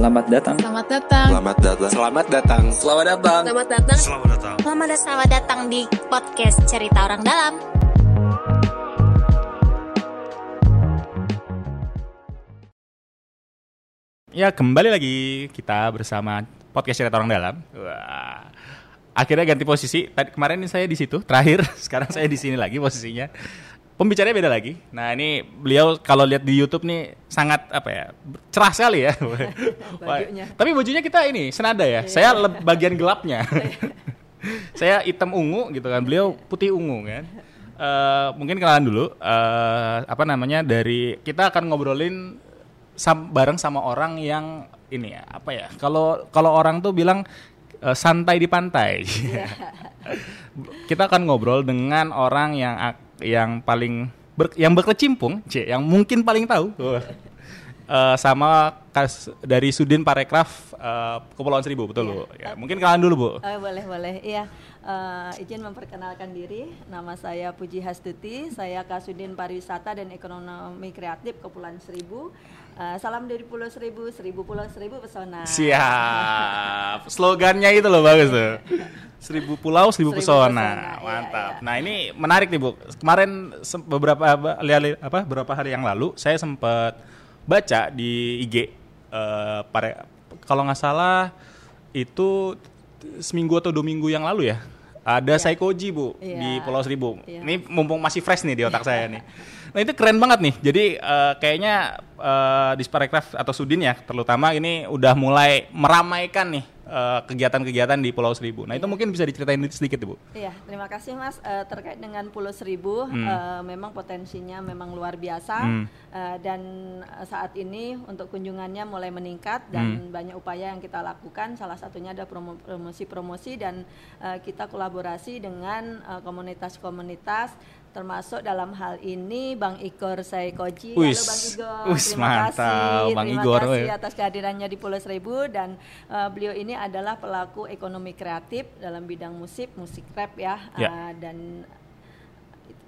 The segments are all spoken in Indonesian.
Selamat datang. Selamat datang. Selamat datang. Selamat datang. Selamat datang. Selamat datang. Selamat datang. Selamat datang. Selamat datang di podcast Cerita Orang Dalam. Ya kembali lagi kita bersama podcast cerita orang dalam. Wah, akhirnya ganti posisi. Tadi kemarin ini saya di situ terakhir, sekarang saya di sini lagi posisinya. Pembicaranya beda lagi. Nah ini beliau kalau lihat di YouTube nih sangat apa ya cerah sekali ya. Bajunya. Tapi bajunya kita ini senada ya. Saya leb- bagian gelapnya. saya hitam ungu gitu kan. Beliau putih ungu kan. Eh, mungkin kenalan dulu. eh, apa namanya dari kita akan ngobrolin sam- bareng sama orang yang ini ya apa ya kalau kalau orang tuh bilang eh, santai di pantai kita akan ngobrol dengan orang yang ak- yang paling ber- yang berkecimpung C, yang mungkin paling tahu. Eh, sama kas dari Sudin Parekraf eh, Kepulauan Seribu betul bu? Ya mungkin kenalan dulu bu. Oh, boleh boleh. Iya. Eh, izin memperkenalkan diri. Nama saya Puji Hastuti. Saya Kasudin Pariwisata dan Ekonomi Kreatif Kepulauan Seribu Eh, salam dari Pulau Seribu Seribu Pulau Seribu pesona Siap. Slogannya itu loh bagus tuh. Seribu pulau, seribu, Seribu pesona. pesona, iya, Mantap. iya. Nah ini menarik nih bu. Kemarin beberapa apa, li- apa beberapa hari yang lalu saya sempat baca di IG. eh, pare, kalau nggak salah itu seminggu atau dua minggu yang lalu ya. Ada Saikoji bu Iya. di Pulau Seribu. Iya. Ini mumpung masih fresh nih di otak saya nih. Nah itu keren banget nih. Jadi eh, kayaknya eh, di atau Sudin ya, terutama ini udah mulai meramaikan nih eh, kegiatan-kegiatan di Pulau Seribu. Nah itu mungkin bisa diceritain sedikit ibu. Iya, terima kasih Mas. Eh, terkait dengan Pulau Seribu, eh, memang potensinya memang luar biasa Hmm. Eh, dan saat ini untuk kunjungannya mulai meningkat dan banyak upaya yang kita lakukan. Salah satunya ada promo- promosi-promosi dan eh, kita kolaborasi dengan komunitas-komunitas termasuk dalam hal ini Bang Igor Saikoji. Halo. Bang Igor, Wis, terima mantap, kasih. Bang terima Igor, kasih atas kehadirannya di Pulau Seribu dan uh, beliau ini adalah pelaku ekonomi kreatif dalam bidang musik, musik rap ya, Ya. Uh, dan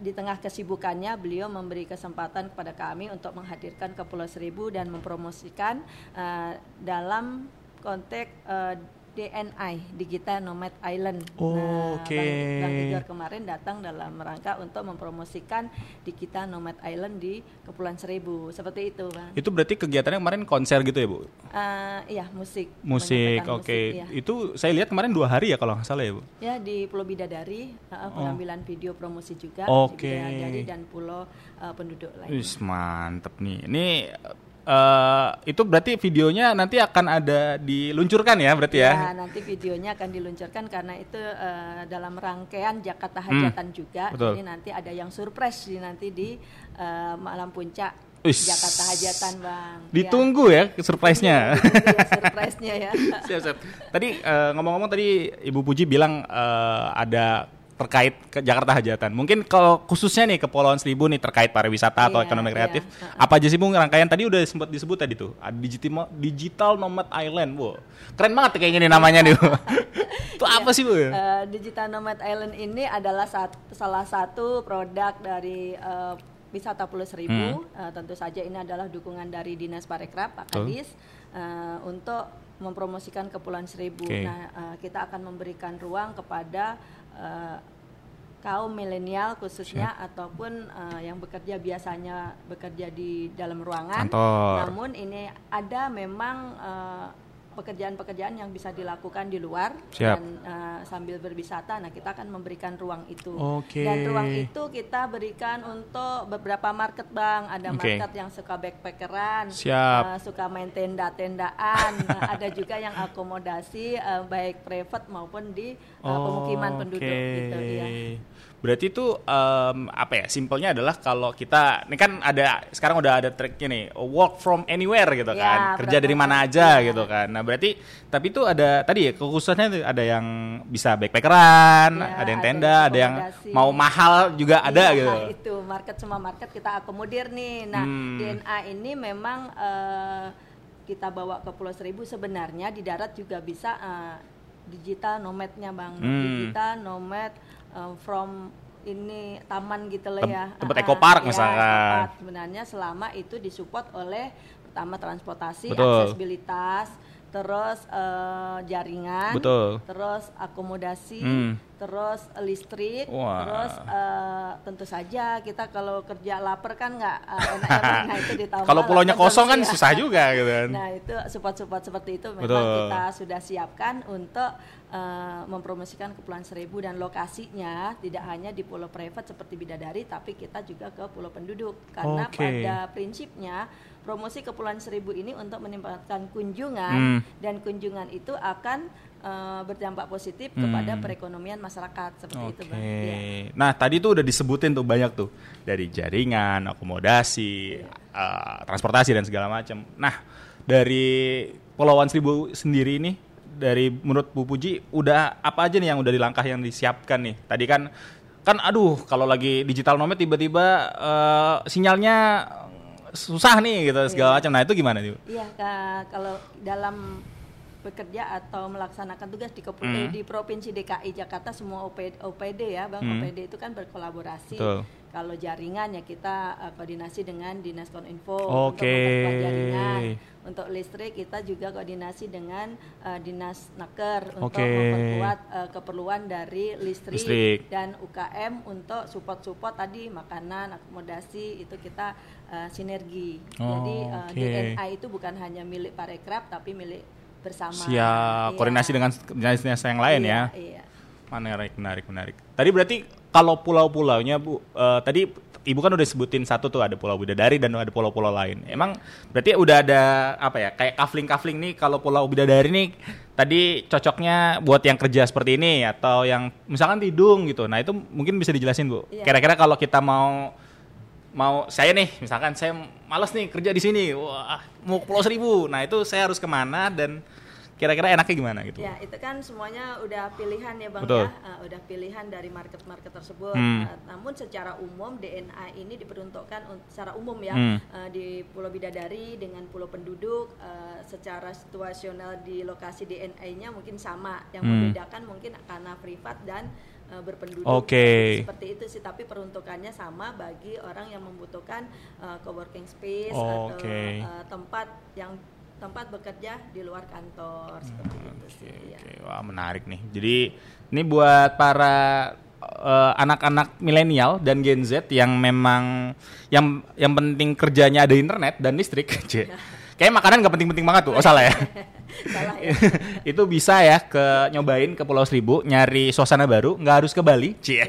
di tengah kesibukannya beliau memberi kesempatan kepada kami untuk menghadirkan ke Pulau Seribu dan mempromosikan uh, dalam konteks uh, DNI Digital Nomad Island. Oh, oke. Bang, Bang Igor kemarin datang dalam rangka untuk mempromosikan Digital Nomad Island di Kepulauan Seribu. Seperti itu, Bang. Itu berarti kegiatannya kemarin konser gitu ya bu? Uh, iya musik. Musik, oke. musik, iya. Itu saya lihat kemarin dua hari ya kalau nggak salah ya bu? Ya di Pulau Bidadari uh, pengambilan video promosi juga Oh. Oke. di Bidadari dan Pulau uh, penduduk lain. Wis mantep nih. Ini eh itu berarti videonya nanti akan ada diluncurkan ya berarti ya? Ya, nanti videonya akan diluncurkan karena itu uh, dalam rangkaian Jakarta Hajatan juga. Hmm. betul. Jadi nanti ada yang surprise di nanti di uh, malam puncak Wis. Jakarta Hajatan, Bang. Ditunggu ya, surprise-nya. Ya, surprise-nya ya. siap, siap. Tadi ngomong-ngomong tadi Ibu Puji bilang eh, ada terkait ke Jakarta Hajatan. Mungkin kalau khususnya nih Kepulauan Seribu nih terkait pariwisata atau Iya, ekonomi kreatif, iya. apa aja sih Bu rangkaian tadi udah sempat disebut tadi tuh. Ada digital digital nomad island, Bu. Keren banget kayaknya nih namanya nih. Itu apa sih, Bu? Eh, Digital Nomad Island ini adalah sat- salah satu produk dari eh, wisata Pulau Seribu. Hmm. Eh, tentu saja ini adalah dukungan dari Dinas Parekraf Pak. Kadis eh, untuk mempromosikan Kepulauan Seribu. Oke. Nah, eh, kita akan memberikan ruang kepada eh, kaum milenial khususnya ataupun eh, yang bekerja biasanya bekerja di dalam ruangan. Kantor. Namun ini ada memang eh, pekerjaan-pekerjaan yang bisa dilakukan di luar Siap. dan eh, sambil berwisata. Nah, kita akan memberikan ruang itu. Oke. Dan ruang itu kita berikan untuk beberapa market, Bang. Ada Oke. market yang suka backpackeran, Siap. eh, suka main tenda-tendaan. Nah, ada juga yang akomodasi eh, baik private maupun di eh, pemukiman penduduk gitu ya. Berarti itu em, apa ya? Simpelnya adalah kalau kita ini kan ada sekarang udah ada triknya nih, work from anywhere gitu Ya, kan. Kerja dari mana aja ya. gitu kan. Nah, berarti tapi itu ada tadi ya kekhususannya ada yang bisa backpackeran, Ya, ada yang ada tenda, yang ada yang mau mahal juga ada Iya, gitu. itu market semua market kita akomodir nih. Nah, Hmm. DNA ini memang eh, kita bawa ke Pulau Seribu sebenarnya di darat juga bisa eh, digital nomadnya bang, Hmm. digital nomad eh, from ini taman gitu loh Tem- ya. tempat Ah, eco park ya, misalkan. Sebenarnya selama itu disupport oleh pertama transportasi, Betul. aksesibilitas, terus eh, jaringan, Betul. terus akomodasi, Hmm. terus listrik, Wah. terus eh, tentu saja kita kalau kerja lapar kan nggak eh, enak-enak nah itu ditambah Kalau pulaunya kosong kan susah juga gitu kan. Nah itu support-support seperti itu memang Betul. kita sudah siapkan untuk eh, mempromosikan Kepulauan Seribu dan lokasinya tidak hanya di pulau private seperti Bidadari, tapi kita juga ke pulau penduduk karena Oke. pada prinsipnya promosi Kepulauan Seribu ini untuk meningkatkan kunjungan Hmm. dan kunjungan itu akan eh, berdampak positif Hmm. kepada perekonomian masyarakat seperti itu, Oke. bang. Iya. Nah tadi tuh udah disebutin tuh banyak tuh dari jaringan, akomodasi, Iya. eh, transportasi dan segala macam. Nah dari Pulauan Seribu sendiri ini, dari menurut Bu Puji, udah apa aja nih yang udah dilangkah yang disiapkan nih? Tadi kan kan aduh kalau lagi digital nomad tiba-tiba eh, sinyalnya susah nih gitu segala macam. Nah itu gimana tuh? Iya, kalau dalam bekerja atau melaksanakan tugas di, kepu- Hmm. eh, di provinsi DKI Jakarta semua OPD, OPD ya, bang Hmm. OPD itu kan berkolaborasi. Betul. Kalau jaringan ya kita eh, koordinasi dengan dinas kominfo Oke. untuk jaringan. Untuk listrik kita juga koordinasi dengan eh, dinas naker untuk Oke. memperkuat eh, keperluan dari listrik, Listrik. dan UKM untuk support-support tadi makanan, akomodasi itu kita eh, sinergi. Jadi eh, Oke. DNA itu bukan hanya milik Parekraf tapi milik bersama. Siap Iya. koordinasi dengan dinas-dinas yang lain Iya, ya. Iya. Menarik, menarik, menarik. Tadi berarti kalau pulau-pulaunya Bu, eh, tadi Ibu kan udah sebutin satu tuh ada Pulau Bidadari dan ada pulau-pulau lain. Emang berarti udah ada apa ya kayak kafling-kafling nih kalau Pulau Bidadari nih tadi cocoknya buat yang kerja seperti ini atau yang misalkan Tidung gitu. Nah itu mungkin bisa dijelasin Bu. Iya. Kira-kira kalau kita mau mau saya nih misalkan saya males nih kerja di sini, wah mau ke Pulau Seribu. Nah itu saya harus ke mana dan kira-kira enaknya gimana gitu? Ya, itu kan semuanya udah pilihan ya Bang Betul. ya. Uh, udah pilihan dari market-market tersebut. Hmm. Uh, namun secara umum DNA ini diperuntukkan un- secara umum ya Hmm. uh, di Pulau Bidadari dengan pulau penduduk uh, secara situasional di lokasi DNA-nya mungkin sama. Yang Hmm. membedakan mungkin karena privat dan berpenduduk. Oke. Seperti itu sih, tapi peruntukannya sama bagi orang yang membutuhkan uh, coworking space atau Oke. uh, tempat yang tempat bekerja di luar kantor seperti itu sih. Oke, ya. Wah menarik nih. Jadi ini buat para eh, anak-anak milenial dan Gen Z yang memang yang yang penting kerjanya ada internet dan listrik. Kayaknya makanan nggak penting-penting banget tuh. Oh salah ya. Salah ya. itu bisa ya ke nyobain ke Pulau Seribu nyari suasana baru nggak harus ke Bali. Cie. Iya.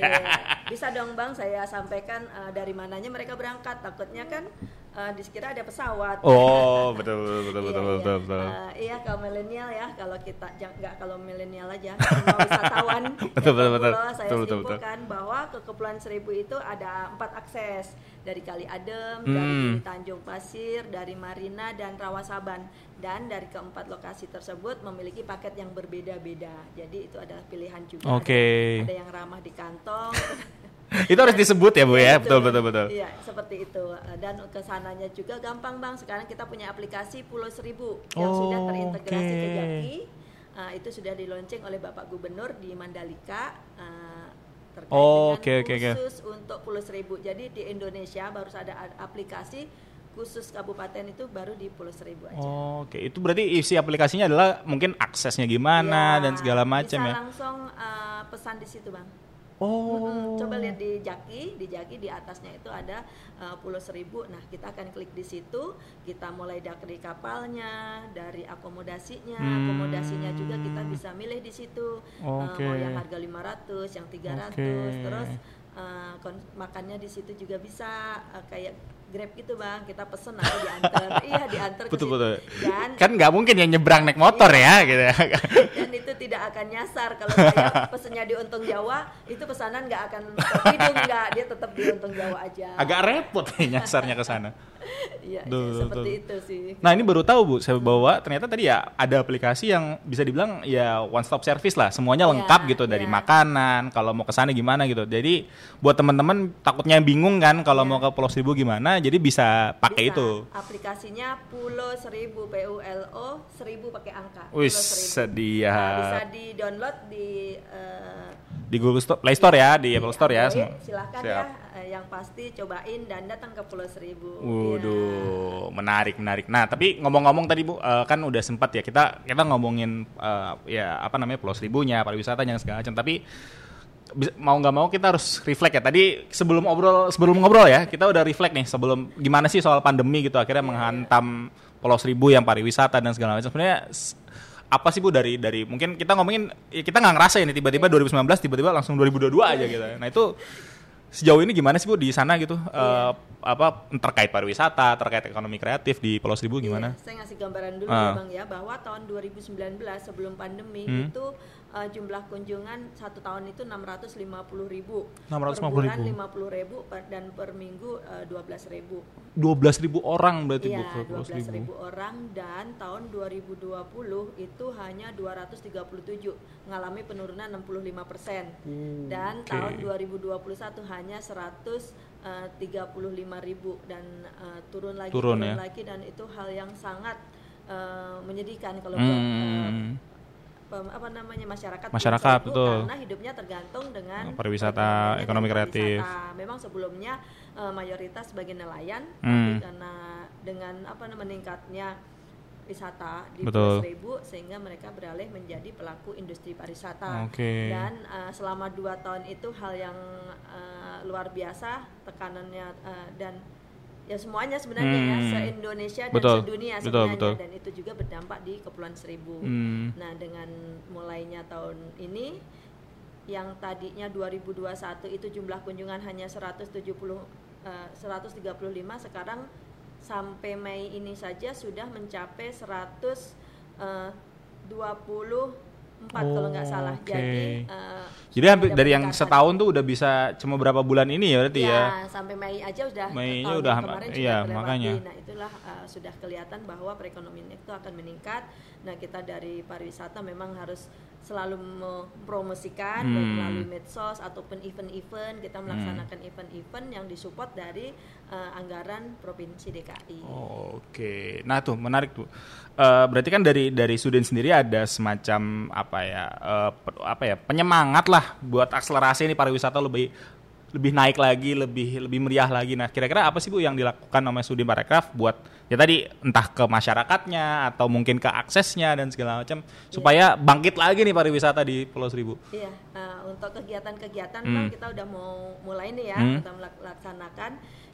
Bisa dong Bang, saya sampaikan eh, dari mananya mereka berangkat. Takutnya kan eh, dikira ada pesawat. Oh betul betul betul Iya, betul iya. betul. betul. Eh, iya kalau milenial ya, kalau kita nggak kalau milenial aja, semua wisatawan. Betul, yang betul, betul. pulau, Saya Betul, betul, betul. simpulkan bahwa ke Kepulauan Seribu itu ada empat akses dari Kali Adem, Hmm. dari Tanjung Pasir, dari Marina dan Rawasaban. Dan dari keempat lokasi tersebut memiliki paket yang berbeda-beda. Jadi itu adalah pilihan juga. Ada- Oke. Ada, yang ramah di kantong. itu harus disebut ya bu ya. Betul betul betul. Iya, seperti itu. Dan ke sananya juga gampang bang. Sekarang kita punya aplikasi Pulau Seribu yang Oh, sudah terintegrasi ke oke. Jaki. Eh, itu sudah dilonceng oleh Bapak Gubernur di Mandalika. eh, terkait Oh, dengan oke, oke. khusus untuk Pulau Seribu. Jadi di Indonesia baru ada aplikasi khusus kabupaten itu baru di Pulau Seribu aja. Oh, Oke, itu berarti isi aplikasinya adalah mungkin aksesnya gimana Ya, dan segala macam bisa ya. langsung eh, pesan di situ bang. Oh. Coba lihat di Jaki, di Jaki di atasnya itu ada uh, Pulau Seribu. Nah, kita akan klik di situ, kita mulai dari kapalnya, dari akomodasinya, Hmm. akomodasinya juga kita bisa milih di situ. Uh, Oke. mau yang harga 500, yang 300, Oke. terus uh, makannya di situ juga bisa uh, kayak Grab gitu, Bang. Kita pesen nanti diantar. iya, diantar Betul betul. Dan Kan nggak mungkin yang nyebrang naik motor ya gitu ya. dan itu tidak akan nyasar kalau saya pesennya di Untung Jawa itu pesanan nggak akan ke Tidung nggak dia tetap di Untung Jawa aja Agak repot nih nyasarnya ke sana. Iya iya, seperti betul. itu sih Nah ini baru tahu bu, saya bawa ternyata tadi ya ada aplikasi yang bisa dibilang ya one stop service lah, semuanya Iya, lengkap gitu dari iya. makanan, kalau mau ke sana gimana gitu. Jadi buat teman-teman takutnya bingung kan kalau Iya. mau ke Pulau Seribu gimana, jadi bisa pakai Bisa. itu. aplikasinya Pulau Seribu P U L O Seribu pakai angka Wih sedia. Nah, bisa di download di eh, di Google Store, Play Store ya, di Apple Store ya semua. Silahkan Siap. ya, eh, yang pasti cobain dan datang ke Pulau Seribu. Waduh, menarik menarik. Nah, tapi ngomong-ngomong tadi Bu, eh, kan udah sempat ya kita kita ngomongin eh, ya apa namanya Pulau Seribunya, pariwisatanya segala macam. Tapi mau nggak mau kita harus reflect ya. Tadi sebelum obrol sebelum ngobrol ya, kita udah reflect nih sebelum gimana sih soal pandemi gitu akhirnya menghantam Pulau Seribu yang pariwisata dan segala macam. Sebenarnya apa sih Bu dari dari mungkin kita ngomongin ya kita nggak ngerasa ini tiba-tiba 2019 tiba-tiba langsung 2022 aja gitu. Nah, itu sejauh ini gimana sih Bu di sana gitu? Eh, apa terkait pariwisata, terkait ekonomi kreatif di Pulau Seribu gimana? Iya, saya ngasih gambaran dulu Ah. ya Bang ya bahwa tahun 2019 sebelum pandemi Hmm. itu uh, jumlah kunjungan satu tahun itu 650 ribu, 650.000. per bulan 50 ribu per- dan per minggu uh, 12 ribu. 12 ribu orang berarti Bu Iya, Pulau 12 Seribu. ribu orang dan tahun 2020 itu hanya 237 mengalami penurunan 65 persen dan Oke. tahun 2021 hanya 135 ribu dan eh, turun lagi Turun ya. lagi dan itu hal yang sangat eh, menyedihkan kalau buat eh, Hmm. pem- apa namanya masyarakat Masyarakat, betul. karena hidupnya tergantung dengan Pariwisata, ekonomi kreatif. pariwisata. Memang sebelumnya eh, mayoritas sebagai nelayan, Hmm. tapi karena dengan apa namanya meningkatnya wisata di Betul. Seribu sehingga mereka beralih menjadi pelaku industri pariwisata. Oke. Dan eh, selama dua tahun itu hal yang eh, luar biasa tekanannya eh, dan ya semuanya sebenarnya ya Hmm. se Indonesia dan Betul, sedunia betul, sebenarnya betul. dan itu juga berdampak di Kepulauan Seribu. Hmm. Nah, dengan mulainya tahun ini yang tadinya 2021 itu jumlah kunjungan hanya 170 eh, 135 sekarang sampai Mei ini saja sudah mencapai 124 kalau nggak salah. Oke. Jadi eh, Jadi hampir dari yang setahun tuh udah bisa cuma berapa bulan ini ya berarti ya. Ya, sampai Mei aja udah Mei-nya udah kemarin iya, makanya. Nah, itulah uh, sudah kelihatan bahwa perekonomian itu akan meningkat. Nah, kita dari pariwisata memang harus selalu mempromosikan baik Hmm. melalui medsos ataupun event-event kita melaksanakan event-event yang disupport dari uh, anggaran provinsi DKI. Oke, nah tuh menarik tuh. Eh, berarti kan dari dari Sudin sendiri ada semacam apa ya, pe- apa ya penyemangat lah buat akselerasi ini pariwisata lebih lebih naik lagi, lebih lebih meriah lagi. Nah, kira-kira apa sih bu yang dilakukan sama Sudin Parekraf buat ya tadi entah ke masyarakatnya atau mungkin ke aksesnya dan segala macam supaya bangkit lagi nih pariwisata di Pulau Seribu. Iya, uh, untuk kegiatan-kegiatan Hmm. Bang, kita udah mau mulai nih ya, Hmm. kita melaksanakan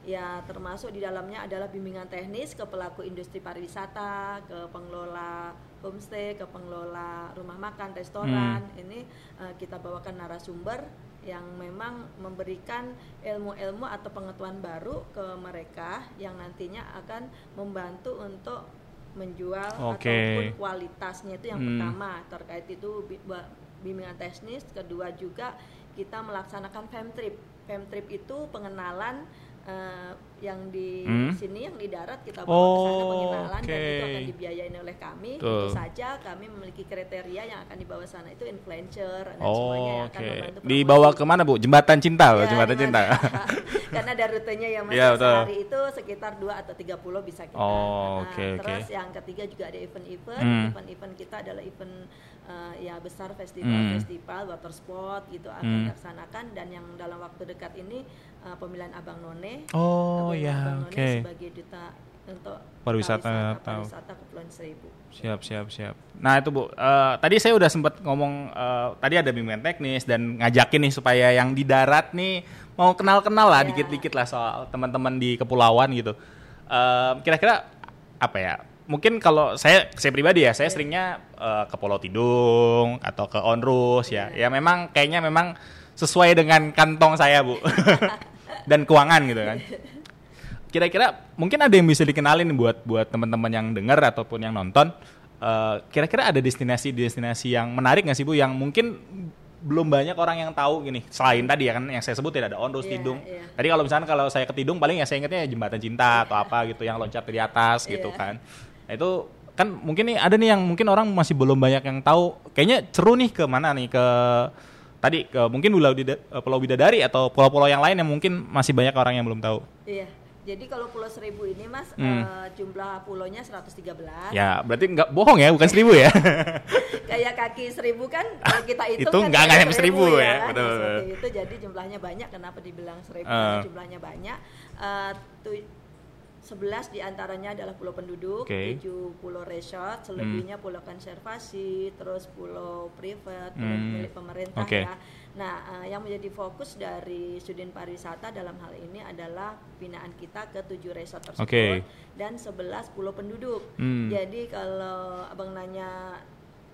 ya termasuk di dalamnya adalah bimbingan teknis ke pelaku industri pariwisata, ke pengelola homestay, ke pengelola rumah makan, restoran. Hmm. Ini uh, kita bawakan narasumber yang memang memberikan ilmu-ilmu atau pengetahuan baru ke mereka yang nantinya akan membantu untuk menjual Oke. ataupun kualitasnya itu yang Hmm. pertama terkait itu bimbingan teknis kedua juga kita melaksanakan fam trip fam trip itu pengenalan eh, yang di Hmm. sini yang di darat kita bawa ke sana Oh, pengenalan dan itu akan dibiayain oleh kami Tuh. tentu saja kami memiliki kriteria yang akan dibawa sana itu influencer dan Oh, semuanya yang akan membantu Dibawa promosi. ke mana bu? Jembatan cinta? Ya, jembatan di cinta. mana? Karena ada rutenya yang masih Iya, betul. sehari itu sekitar 2 atau 3 pulau bisa kita. Oh, Nah, oke. Terus yang ketiga juga ada event-event. Hmm. Event-event kita adalah event eh, ya besar Hmm. festival-festival water sport gitu akan Hmm. dilaksanakan dan yang dalam waktu dekat ini eh, pemilihan Abang None. Oh, ya, None oke. sebagai duta untuk Pariwisata, pariwisata, tahu. pariwisata Kepulauan Seribu. Siap, siap, siap. Nah itu bu, eh, tadi saya udah sempat ngomong, eh, tadi ada bimbingan teknis dan ngajakin nih supaya yang di darat nih mau kenal-kenal lah, Ya. dikit-dikit lah soal teman-teman di kepulauan gitu. Eh, Kira-kira apa ya? Mungkin kalau saya, saya pribadi ya, saya seringnya eh, ke Pulau Tidung atau ke Onrus ya. Ya memang kayaknya memang sesuai dengan kantong saya bu, dan keuangan gitu kan. Kira-kira mungkin ada yang bisa dikenalin buat buat teman-teman yang dengar ataupun yang nonton. Eh, Kira-kira ada destinasi-destinasi yang menarik nggak sih bu? Yang mungkin belum banyak orang yang tahu gini. Selain tadi ya kan yang saya sebut tidak ada Onrus, Iya, Tidung. iya. Tadi kalau misalnya kalau saya ke Tidung paling ya saya ingatnya jembatan cinta atau apa gitu yang loncat dari atas gitu Iya. kan. Nah itu kan mungkin nih ada nih yang mungkin orang masih belum banyak yang tahu. Kayaknya seru nih ke mana nih ke tadi ke mungkin Pulau, Dida- Pulau Bidadari atau pulau-pulau yang lain yang mungkin masih banyak orang yang belum tahu. Iya. Jadi kalau Pulau Seribu ini Mas Hmm. eh, jumlah pulaunya 113. Ya, berarti nggak bohong ya, bukan seribu ya. Kayak kaki seribu kan kalau kita hitung Itu kan nggak- nyampe seribu ya, kan? betul, seperti itu jadi jumlahnya banyak kenapa dibilang seribu Eh. karena jumlahnya banyak. Eh, tu- 11 di antaranya adalah pulau penduduk. Hmm. 7 pulau resort, selebihnya pulau konservasi, terus pulau privat, pulau Hmm. milik pemerintah Oke. ya. Nah, eh, yang menjadi fokus dari Sudin Pariwisata dalam hal ini adalah binaan kita ke tujuh resort tersebut Oke. dan 11 pulau penduduk. Hmm. Jadi kalau abang nanya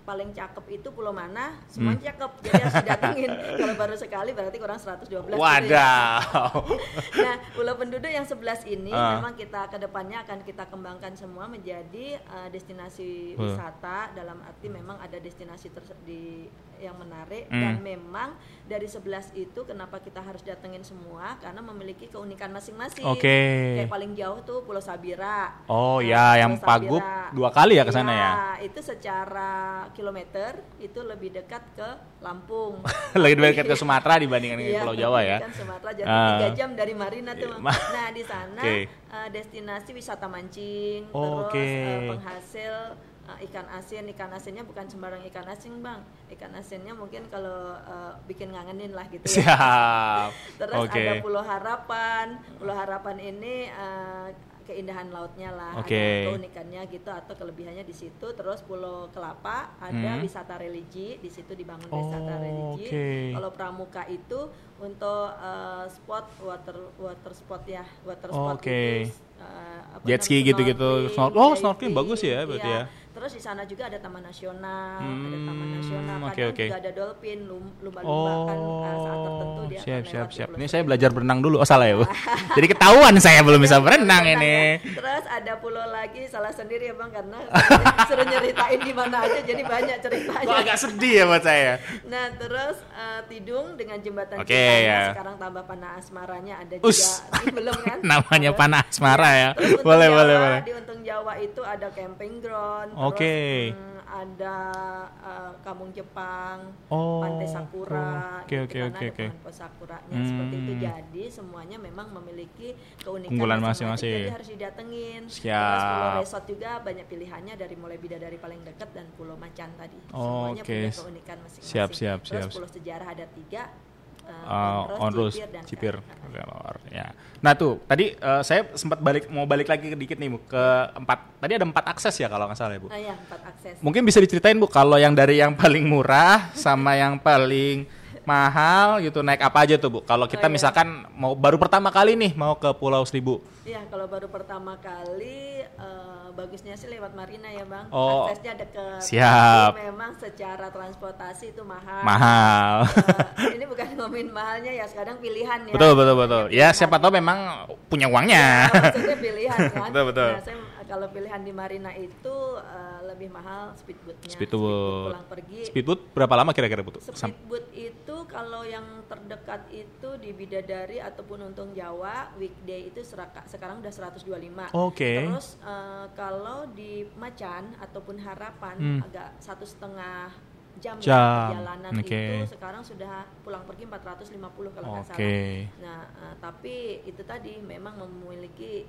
paling cakep itu pulau mana, Hmm. semuanya cakep. Jadi harus didatengin. kalau baru sekali berarti kurang 112. gitu ya. Nah, pulau penduduk yang 11 ini Ah. memang kita ke depannya akan kita kembangkan semua menjadi uh, destinasi Hmm. wisata dalam arti memang ada destinasi di yang menarik Hmm. dan memang dari 11 itu kenapa kita harus datengin semua karena memiliki keunikan masing-masing. Oke. Kayak paling jauh tuh Pulau Sabira. Oh, Nah, ya, Pulau yang Pagup dua kali ya ke sana ya? Iya, itu secara kilometer itu lebih dekat ke Lampung. Lebih dekat ke Sumatera dibandingkan dengan Iya, Pulau Jawa ya. Kan Sumatera jadi Ah. tiga jam dari Marina tuh. Iya, Nah di sana Oke. eh, destinasi wisata mancing, Oh, terus oke. eh, penghasil eh, ikan asin. Ikan asinnya bukan sembarang ikan asin bang. Ikan asinnya mungkin kalau eh, bikin ngangenin lah gitu ya. Siap. Terus Oke. ada Pulau Harapan. Pulau Harapan ini eh, keindahan lautnya lah, Oke. ada keunikannya gitu atau kelebihannya di situ. Terus Pulau Kelapa ada Hmm. wisata religi, di situ dibangun Oh, wisata religi. oke. Kalau Pramuka itu untuk eh, spot water water spot ya, water spot Oke. itu eh, apa Jet ski gitu-gitu. snorkeling, oh, snorkeling bagus ya berarti ya. Terus di sana juga ada taman nasional, ada Hmm, taman nasional. oke, Kadang oke. juga ada dolphin, lum- lumba-lumba kan eh, saat tertentu Oh, dia siap siap siap. Ini saya belajar berenang dulu. Oh salah ya bu. Jadi ketahuan saya belum bisa berenang ini. Terus ada pulau lagi salah sendiri ya bang karena suruh nyeritain di mana aja jadi banyak ceritanya. Kok agak sedih ya buat saya. Nah terus eh, Tidung dengan jembatan Cintanya, ya. sekarang tambah panah asmaranya ada Us. juga belum kan? Namanya panah asmara ya. Terus Boleh Jawa, boleh boleh. Di Untung Jawa itu ada camping ground. Oke. Terus hmm, ada eh, Kampung Jepang, Oh, Pantai Sakura. oke, gitu, oke, karena oke, ada oke. pohon sakuranya seperti itu. Hmm. Jadi semuanya memang memiliki keunikan Unggulan masing-masing. Jadi harus didatengin. Siap. Terus Pulau Resort juga banyak pilihannya dari mulai bidadari paling dekat dan Pulau Macan tadi. Oh, Semuanya oke. punya keunikan masing-masing. Siap, siap, Terus siap. Pulau Sejarah ada tiga. Eh, Uh, Onrus, onrus, Cipir, cipir, ya. Nah tuh tadi eh, saya sempat balik mau balik lagi dikit nih bu ke empat tadi ada empat akses ya kalau nggak salah ya bu. Ah, ya, empat akses. Mungkin bisa diceritain bu kalau yang dari yang paling murah sama yang paling mahal gitu naik apa aja tuh bu? Kalau kita Oh, iya. misalkan mau baru pertama kali nih mau ke Pulau Seribu, Iya, kalau baru pertama kali eh, bagusnya sih lewat Marina ya, Bang. Oh, Aksesnya deket. siap. Tapi memang secara transportasi itu mahal. mahal. Eh, ini bukan ngomongin mahalnya ya, sekarang pilihan ya. betul betul betul. Ya pilihan. siapa tahu memang punya uangnya. Ya, maksudnya pilihan kan. Betul, betul. Nah, saya kalau pilihan di Marina itu eh, lebih mahal speedboatnya. Speedboat. pulang pergi. Speedboat berapa lama kira-kira bu? Sam- Speedboat itu kalau yang terdekat itu di Bidadari ataupun Untung Jawa weekday itu seraka- sekarang udah 125. Oke. Terus eh, kalau di Macan ataupun Harapan Hmm. agak satu setengah jam, ya Jam, perjalanan oke. itu sekarang sudah pulang pergi 450 kalau nggak salah. Oke. Nah, eh, tapi itu tadi memang memiliki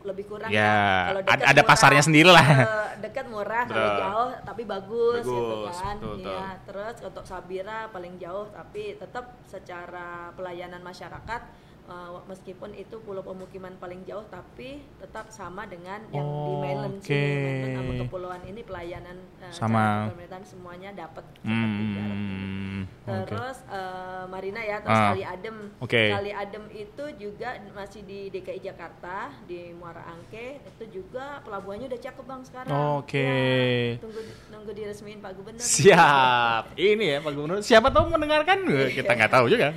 lebih kurang Ya, Kalau ada pasarnya sendiri lah. eh, dekat murah kalau jauh tapi bagus, gitu Bagus, kan. betul, betul. Iya, terus untuk Sabira paling jauh tapi tetap secara pelayanan masyarakat eh, meskipun itu pulau pemukiman paling jauh tapi tetap sama dengan yang di mainland Oke. sini mainland sama kepulauan ini pelayanan eh, Sama. pemerintahan semuanya dapat seperti jaraknya. Hmm. oke. Terus eh, Marina ya, terus Ah, Kali Adem. oke. Kali Adem itu juga masih di DKI Jakarta di Muara Angke. Itu juga pelabuhannya udah cakep bang sekarang. Oke. Ya, tunggu nunggu diresmiin Pak Gubernur. Siap. Ini ya Pak Gubernur. Siapa tahu mendengarkan? Kita nggak tahu juga.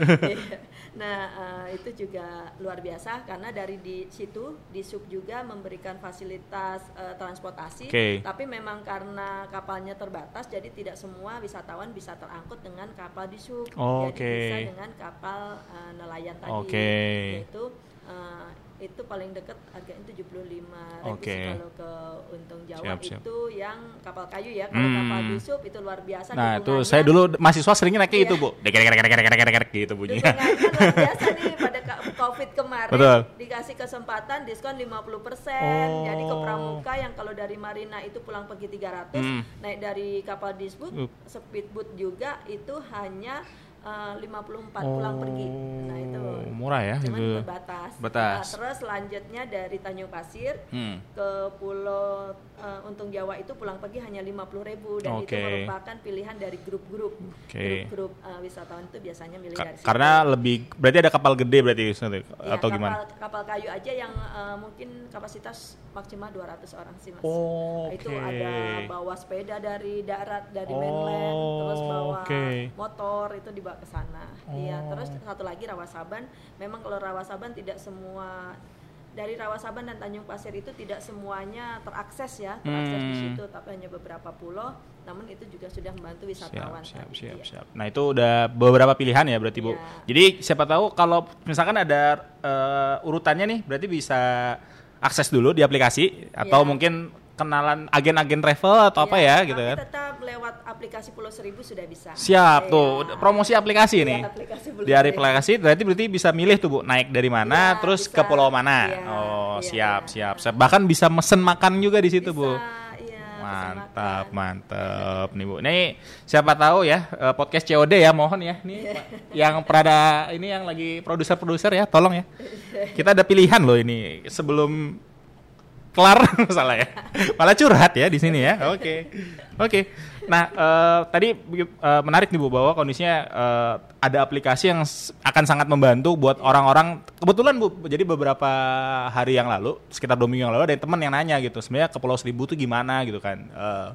Nah eh, itu juga luar biasa karena dari di situ di sub juga memberikan fasilitas eh, transportasi. Oke. Tapi memang karena kapalnya terbatas, jadi tidak semua wisatawan bisa terangkut dengan kapal di sub. Oke. Jadi bisa dengan kapal eh, nelayan tadi. Oke. Yaitu eh, itu paling dekat harganya 75 ribu Oke. sih kalau ke untung Jawa Siap, siap. itu yang kapal kayu ya. Kalau Hmm. kapal busuk itu luar biasa. Nah, itu saya dulu mahasiswa seringnya naiknya Iya. itu, Bu. Dek-dek-dek-dek-dek-dek-dek gitu bunyinya. Luar biasa nih pada COVID kemarin Betul. dikasih kesempatan diskon 50%. Jadi ke Oh. Pramuka yang kalau dari Marina itu pulang pergi 300, Hmm. naik dari kapal disbut, Uh. speedboat juga itu hanya eh, 54 pulang pergi. Nah, itu Oh, murah ya cuman itu. Batas. Nah, terus selanjutnya dari Tanjung Pasir Hmm. ke Pulau eh, Untung Jawa itu pulang pergi hanya 50.000 dan itu Oke. merupakan pilihan dari grup-grup. Oke. Grup-grup eh, wisatawan itu biasanya milih Ka- dari situ. karena lebih berarti ada kapal gede berarti Iya, atau kapal, gimana? Kapal kayu aja yang eh, mungkin kapasitas maksimal 200 orang sih mas. Oh, Itu oke. ada bawa sepeda dari darat dari Oh, mainland, terus bawa oke. motor itu dibawa ke sana. Iya, Oh. terus satu lagi Rawasaban. Memang kalau Rawasaban tidak semua dari Rawasaban dan Tanjung Pasir itu tidak semuanya terakses ya, terakses di Hmm. situ, tapi hanya beberapa pulau. Namun itu juga sudah membantu Siap, wisatawan. siap, tadi. siap, Iya. siap. Nah itu udah beberapa pilihan ya berarti bu. Iya. Jadi siapa tahu kalau misalkan ada eh, urutannya nih, berarti bisa akses dulu di aplikasi atau Iya. mungkin kenalan agen-agen travel atau apa ya gitu kan? tetap lewat aplikasi Pulau Seribu sudah bisa. Siap Iya. tuh promosi aplikasi Iya, nih. aplikasi Pulau Di aplikasi berarti berarti bisa milih tuh bu naik dari mana, Iya, terus bisa. ke pulau mana. Iya, oh iya, siap iya. siap siap. Bahkan bisa mesen makan juga di situ Bisa, bu. iya, pesan Mantap, mantap nih Bu. Nih siapa tahu ya eh, podcast COD ya mohon ya nih Pak, yang perada ini yang lagi produser-produser ya tolong ya. Kita ada pilihan loh ini sebelum kelar salah ya. Malah curhat ya di sini ya. Oke. Oke. Nah, eh, tadi eh, menarik nih Bu bahwa kondisinya eh, ada aplikasi yang akan sangat membantu buat orang-orang. Kebetulan Bu, jadi beberapa hari yang lalu, sekitar dua minggu yang lalu ada teman yang nanya gitu, sebenarnya ke Pulau Seribu tuh gimana gitu kan. Eh,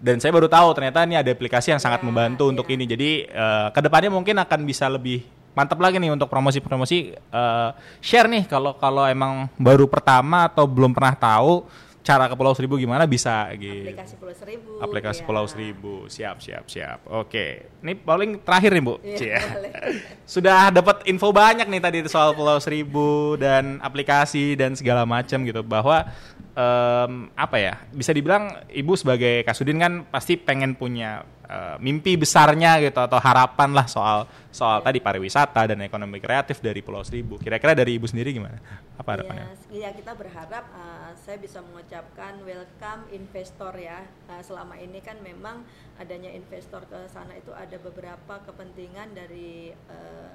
dan saya baru tahu ternyata ini ada aplikasi yang sangat Ya, membantu untuk ya. ini. Jadi eh, ke depannya mungkin akan bisa lebih mantap lagi nih untuk promosi-promosi eh, share nih kalau kalau emang baru pertama atau belum pernah tahu cara ke Pulau Seribu gimana bisa gitu. Aplikasi Pulau Seribu. Aplikasi iya. Pulau Seribu, siap siap siap. Oke, ini paling terakhir nih bu. Iya, boleh. Sudah dapat info banyak nih tadi soal Pulau Seribu dan aplikasi dan segala macam gitu bahwa em, apa ya bisa dibilang ibu sebagai kasudin kan pasti pengen punya eh, mimpi besarnya gitu atau harapan lah soal soal tadi pariwisata dan ekonomi kreatif dari Pulau Seribu. Kira-kira dari ibu sendiri gimana? Apa harapannya? Iya, iya, kita berharap uh, saya bisa mengucapkan welcome investor ya. Uh, selama ini kan memang adanya investor ke sana itu ada beberapa kepentingan dari uh,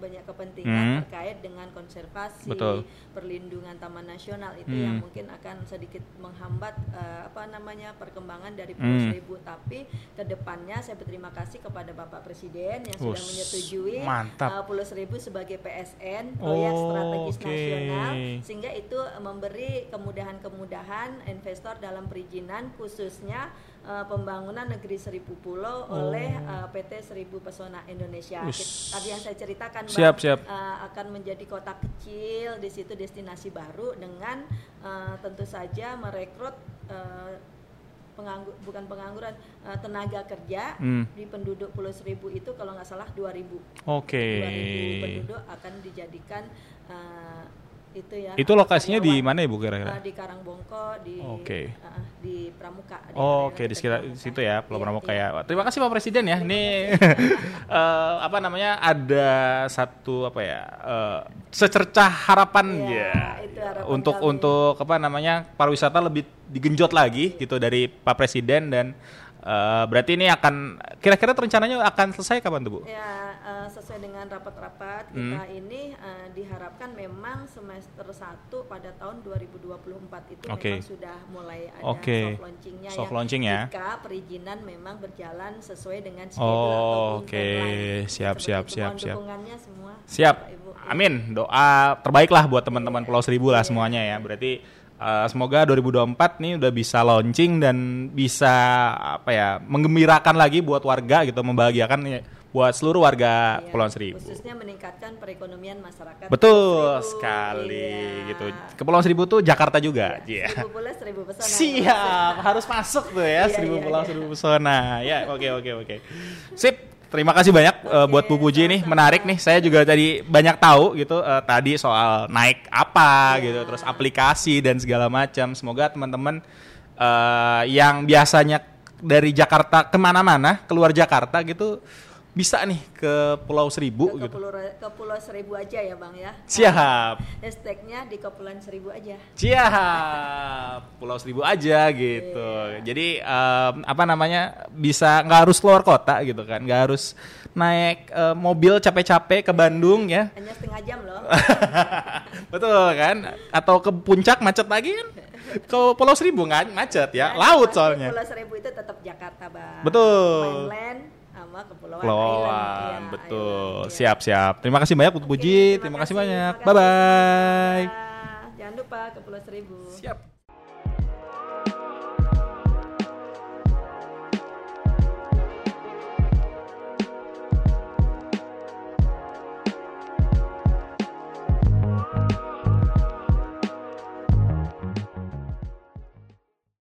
banyak kepentingan Hmm. terkait dengan konservasi, Betul. perlindungan taman nasional itu Hmm. yang mungkin akan sedikit menghambat uh, apa namanya perkembangan dari Pulau Hmm. Seribu. Tapi ke depannya saya berterima kasih kepada Bapak Presiden yang sudah Us, menyetujui mantap. uh, Pulau Seribu sebagai PSN proyek Oh, strategis oke. nasional sehingga itu eh, memberi kemudahan-kemudahan investor dalam perizinan khususnya eh, pembangunan negeri seribu pulau oleh eh, PT Seribu Pesona Indonesia. Us. Kit- Tadi yang saya ceritakan Siap, siap. eh, akan menjadi kota kecil di situ destinasi baru dengan eh, tentu saja merekrut eh, penganggur bukan pengangguran eh, tenaga kerja Hmm. di penduduk Pulau Seribu itu kalau nggak salah 2000 Oke. 2000 penduduk akan dijadikan eh, itu ya Itu lokasinya di mana ibu kira-kira? Eh, di Karangbongko di Oke. eh, di Pramuka di Oh, Oke di dekat sekitar Pramuka. situ ya Pulau Iya, Pramuka iya. ya. Terima kasih Pak Presiden ya. Ini eh, apa namanya ada satu apa ya eh, secercah harapan Iya, ya itu harapan untuk kami. untuk apa namanya pariwisata lebih digenjot lagi gitu dari Pak Presiden dan eh, berarti ini akan kira-kira rencananya akan selesai kapan tuh Bu? Ya, eh, sesuai dengan rapat-rapat Hmm. kita ini eh, diharapkan memang semester 1 pada tahun 2024 itu Oke. memang sudah mulai ada Oke. soft launchingnya Soft ya. launching ya. Jika perizinan memang berjalan sesuai dengan schedule Oh, ataupun oke. deadline. Siap, Seperti siap, itu. siap, siap. dukungannya semua. Siap. Ibu. Amin. Doa terbaik lah buat teman-teman. Pulau Seribu lah Iya. semuanya ya. Berarti uh, semoga 2024 nih udah bisa launching dan bisa apa ya menggembirakan lagi buat warga gitu, membahagiakan ya, buat seluruh warga Iya, Pulau Seribu. Khususnya meningkatkan perekonomian masyarakat. Betul Seribu. sekali Iya. gitu. Kepulauan Seribu tuh Jakarta juga. Iya. Seribu pulau seribu pesona. Siap, harus masuk tuh ya Iya, seribu iya, pulau iya. seribu pesona. Ya, oke oke oke. Sip. Terima kasih banyak uh, Oke, buat Bu Puji nih, menarik nih. Saya juga tadi banyak tahu gitu uh, tadi soal naik apa Iya. gitu, terus aplikasi dan segala macam. Semoga teman-teman uh, yang biasanya dari Jakarta ke mana-mana, keluar Jakarta gitu, bisa nih ke Pulau Seribu ke gitu. Pulau, ke Pulau Seribu aja ya bang ya. Siap, Hashtagnya di Kepulauan Seribu aja. siap. Pulau Seribu aja gitu. Jadi um, apa namanya bisa nggak harus keluar kota gitu kan, nggak harus naik uh, mobil capek-capek ke Bandung ya. Hanya setengah jam loh. Betul kan? Atau ke puncak macet lagi kan? Ke Pulau Seribu nggak macet ya, laut Pasti soalnya. Pulau Seribu itu tetap Jakarta bang. Betul. Mainland sama Kepulauan Kepulauan, Island. Iya, betul. island, iya. Siap, siap. Terima kasih banyak Oke, Puji. Terima kasih banyak. terima kasih bye. semuanya. Jangan lupa ke Pulau Seribu. Siap.